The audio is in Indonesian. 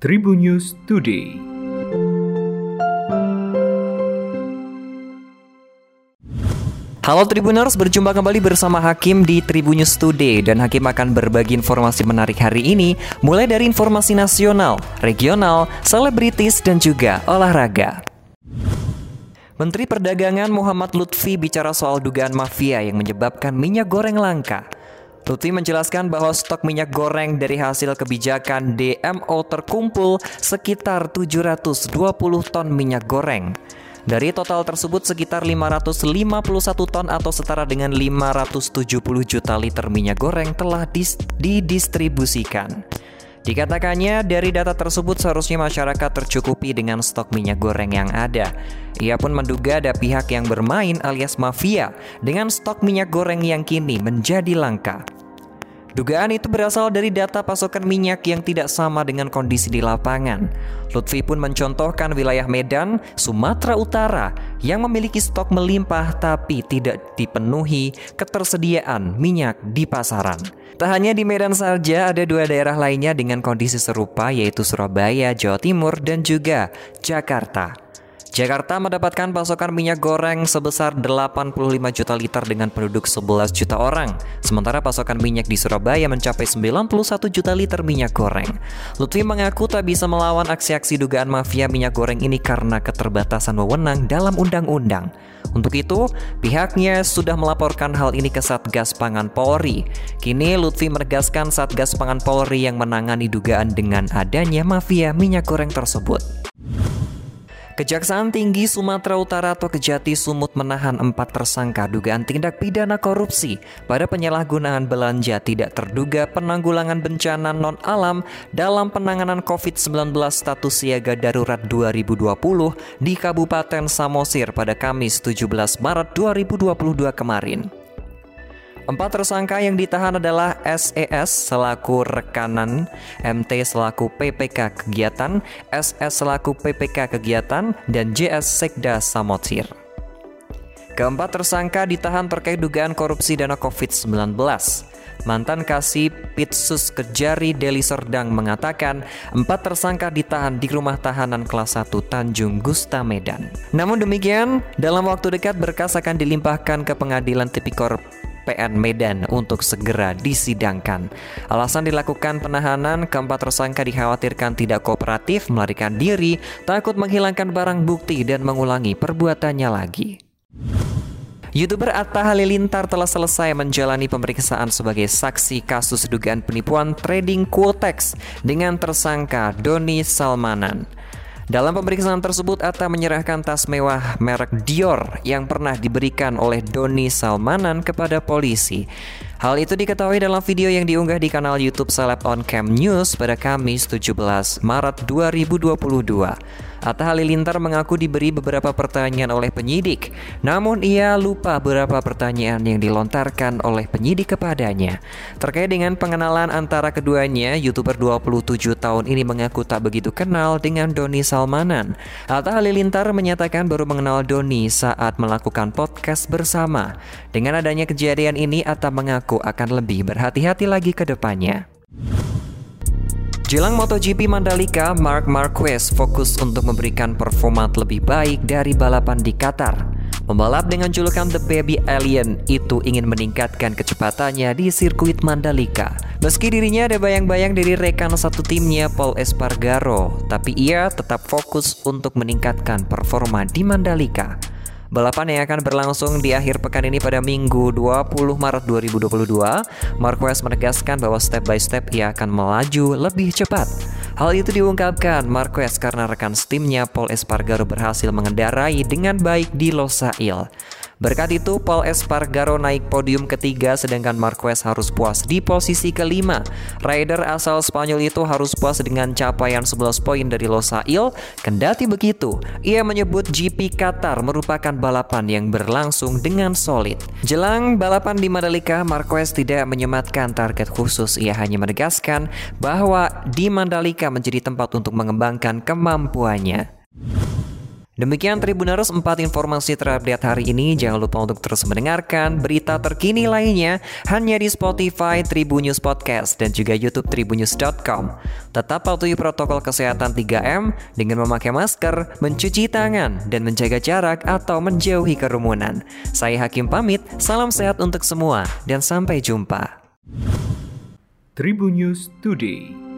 Tribun News Today. Halo Tribuners, berjumpa kembali bersama Hakim di Tribun News Today dan Hakim akan berbagi informasi menarik hari ini mulai dari informasi nasional, regional, selebritis dan juga olahraga. Menteri Perdagangan Muhammad Lutfi bicara soal dugaan mafia yang menyebabkan minyak goreng langka. Lutfi menjelaskan bahwa stok minyak goreng dari hasil kebijakan DMO terkumpul sekitar 720 ton minyak goreng. Dari total tersebut sekitar 551 ton atau setara dengan 570 juta liter minyak goreng telah dis didistribusikan. Dikatakannya dari data tersebut seharusnya masyarakat tercukupi dengan stok minyak goreng yang ada. Ia pun menduga ada pihak yang bermain alias mafia dengan stok minyak goreng yang kini menjadi langka. Dugaan itu berasal dari data pasokan minyak yang tidak sama dengan kondisi di lapangan. Lutfi pun mencontohkan wilayah Medan, Sumatera Utara yang memiliki stok melimpah tapi tidak dipenuhi ketersediaan minyak di pasaran. Tak hanya di Medan saja, ada dua daerah lainnya dengan kondisi serupa yaitu Surabaya, Jawa Timur, dan juga Jakarta. Jakarta mendapatkan pasokan minyak goreng sebesar 85 juta liter dengan penduduk 11 juta orang. Sementara pasokan minyak di Surabaya mencapai 91 juta liter minyak goreng. Lutfi mengaku tak bisa melawan aksi-aksi dugaan mafia minyak goreng ini karena keterbatasan wewenang dalam undang-undang. Untuk itu, pihaknya sudah melaporkan hal ini ke Satgas Pangan Polri. Kini Lutfi menegaskan Satgas Pangan Polri yang menangani dugaan dengan adanya mafia minyak goreng tersebut. Kejaksaan Tinggi Sumatera Utara atau Kejati Sumut menahan empat tersangka dugaan tindak pidana korupsi pada penyalahgunaan belanja tidak terduga penanggulangan bencana non-alam dalam penanganan COVID-19 status siaga darurat 2020 di Kabupaten Samosir pada Kamis 17 Maret 2022 kemarin. Empat tersangka yang ditahan adalah SES selaku rekanan, MT selaku PPK kegiatan, SS selaku PPK kegiatan, dan JS Sekda Samotir. Keempat tersangka ditahan terkait dugaan korupsi dana COVID-19. Mantan kasih Pitsus Kejari Deli Serdang mengatakan empat tersangka ditahan di rumah tahanan kelas 1 Tanjung Gusta Medan. Namun demikian, dalam waktu dekat berkas akan dilimpahkan ke pengadilan tipikor PN Medan untuk segera disidangkan. Alasan dilakukan penahanan, keempat tersangka dikhawatirkan tidak kooperatif, melarikan diri, takut menghilangkan barang bukti dan mengulangi perbuatannya lagi. YouTuber Atta Halilintar telah selesai menjalani pemeriksaan sebagai saksi kasus dugaan penipuan trading Quotex dengan tersangka Doni Salmanan. Dalam pemeriksaan tersebut, Atta menyerahkan tas mewah merek Dior yang pernah diberikan oleh Doni Salmanan kepada polisi. Hal itu diketahui dalam video yang diunggah di kanal YouTube Celeb On Cam News pada Kamis 17 Maret 2022. Atta Halilintar mengaku diberi beberapa pertanyaan oleh penyidik, namun ia lupa beberapa pertanyaan yang dilontarkan oleh penyidik kepadanya. Terkait dengan pengenalan antara keduanya, YouTuber 27 tahun ini mengaku tak begitu kenal dengan Doni Salmanan. Atta Halilintar menyatakan baru mengenal Doni saat melakukan podcast bersama. Dengan adanya kejadian ini, Atta mengaku akan lebih berhati-hati lagi ke depannya. Jelang MotoGP Mandalika, Mark Marquez fokus untuk memberikan performa lebih baik dari balapan di Qatar. Pembalap dengan julukan The Baby Alien itu ingin meningkatkan kecepatannya di sirkuit Mandalika. Meski dirinya ada bayang-bayang dari rekan satu timnya Paul Espargaro, tapi ia tetap fokus untuk meningkatkan performa di Mandalika. Balapan yang akan berlangsung di akhir pekan ini pada Minggu 20 Maret 2022, Marquez menegaskan bahwa step by step ia akan melaju lebih cepat. Hal itu diungkapkan Marquez karena rekan timnya Paul Espargaro berhasil mengendarai dengan baik di Losail. Berkat itu, Paul Espargaro naik podium ketiga sedangkan Marquez harus puas di posisi kelima. Rider asal Spanyol itu harus puas dengan capaian 11 poin dari Losail. Kendati begitu, ia menyebut GP Qatar merupakan balapan yang berlangsung dengan solid. Jelang balapan di Mandalika, Marquez tidak menyematkan target khusus. Ia hanya menegaskan bahwa di Mandalika menjadi tempat untuk mengembangkan kemampuannya. Demikian Tribuners 4 informasi terupdate hari ini. Jangan lupa untuk terus mendengarkan berita terkini lainnya hanya di Spotify Tribunnews Podcast dan juga YouTube tribunnews.com. Tetap patuhi protokol kesehatan 3M dengan memakai masker, mencuci tangan, dan menjaga jarak atau menjauhi kerumunan. Saya Hakim pamit, salam sehat untuk semua dan sampai jumpa. Tribun News Today.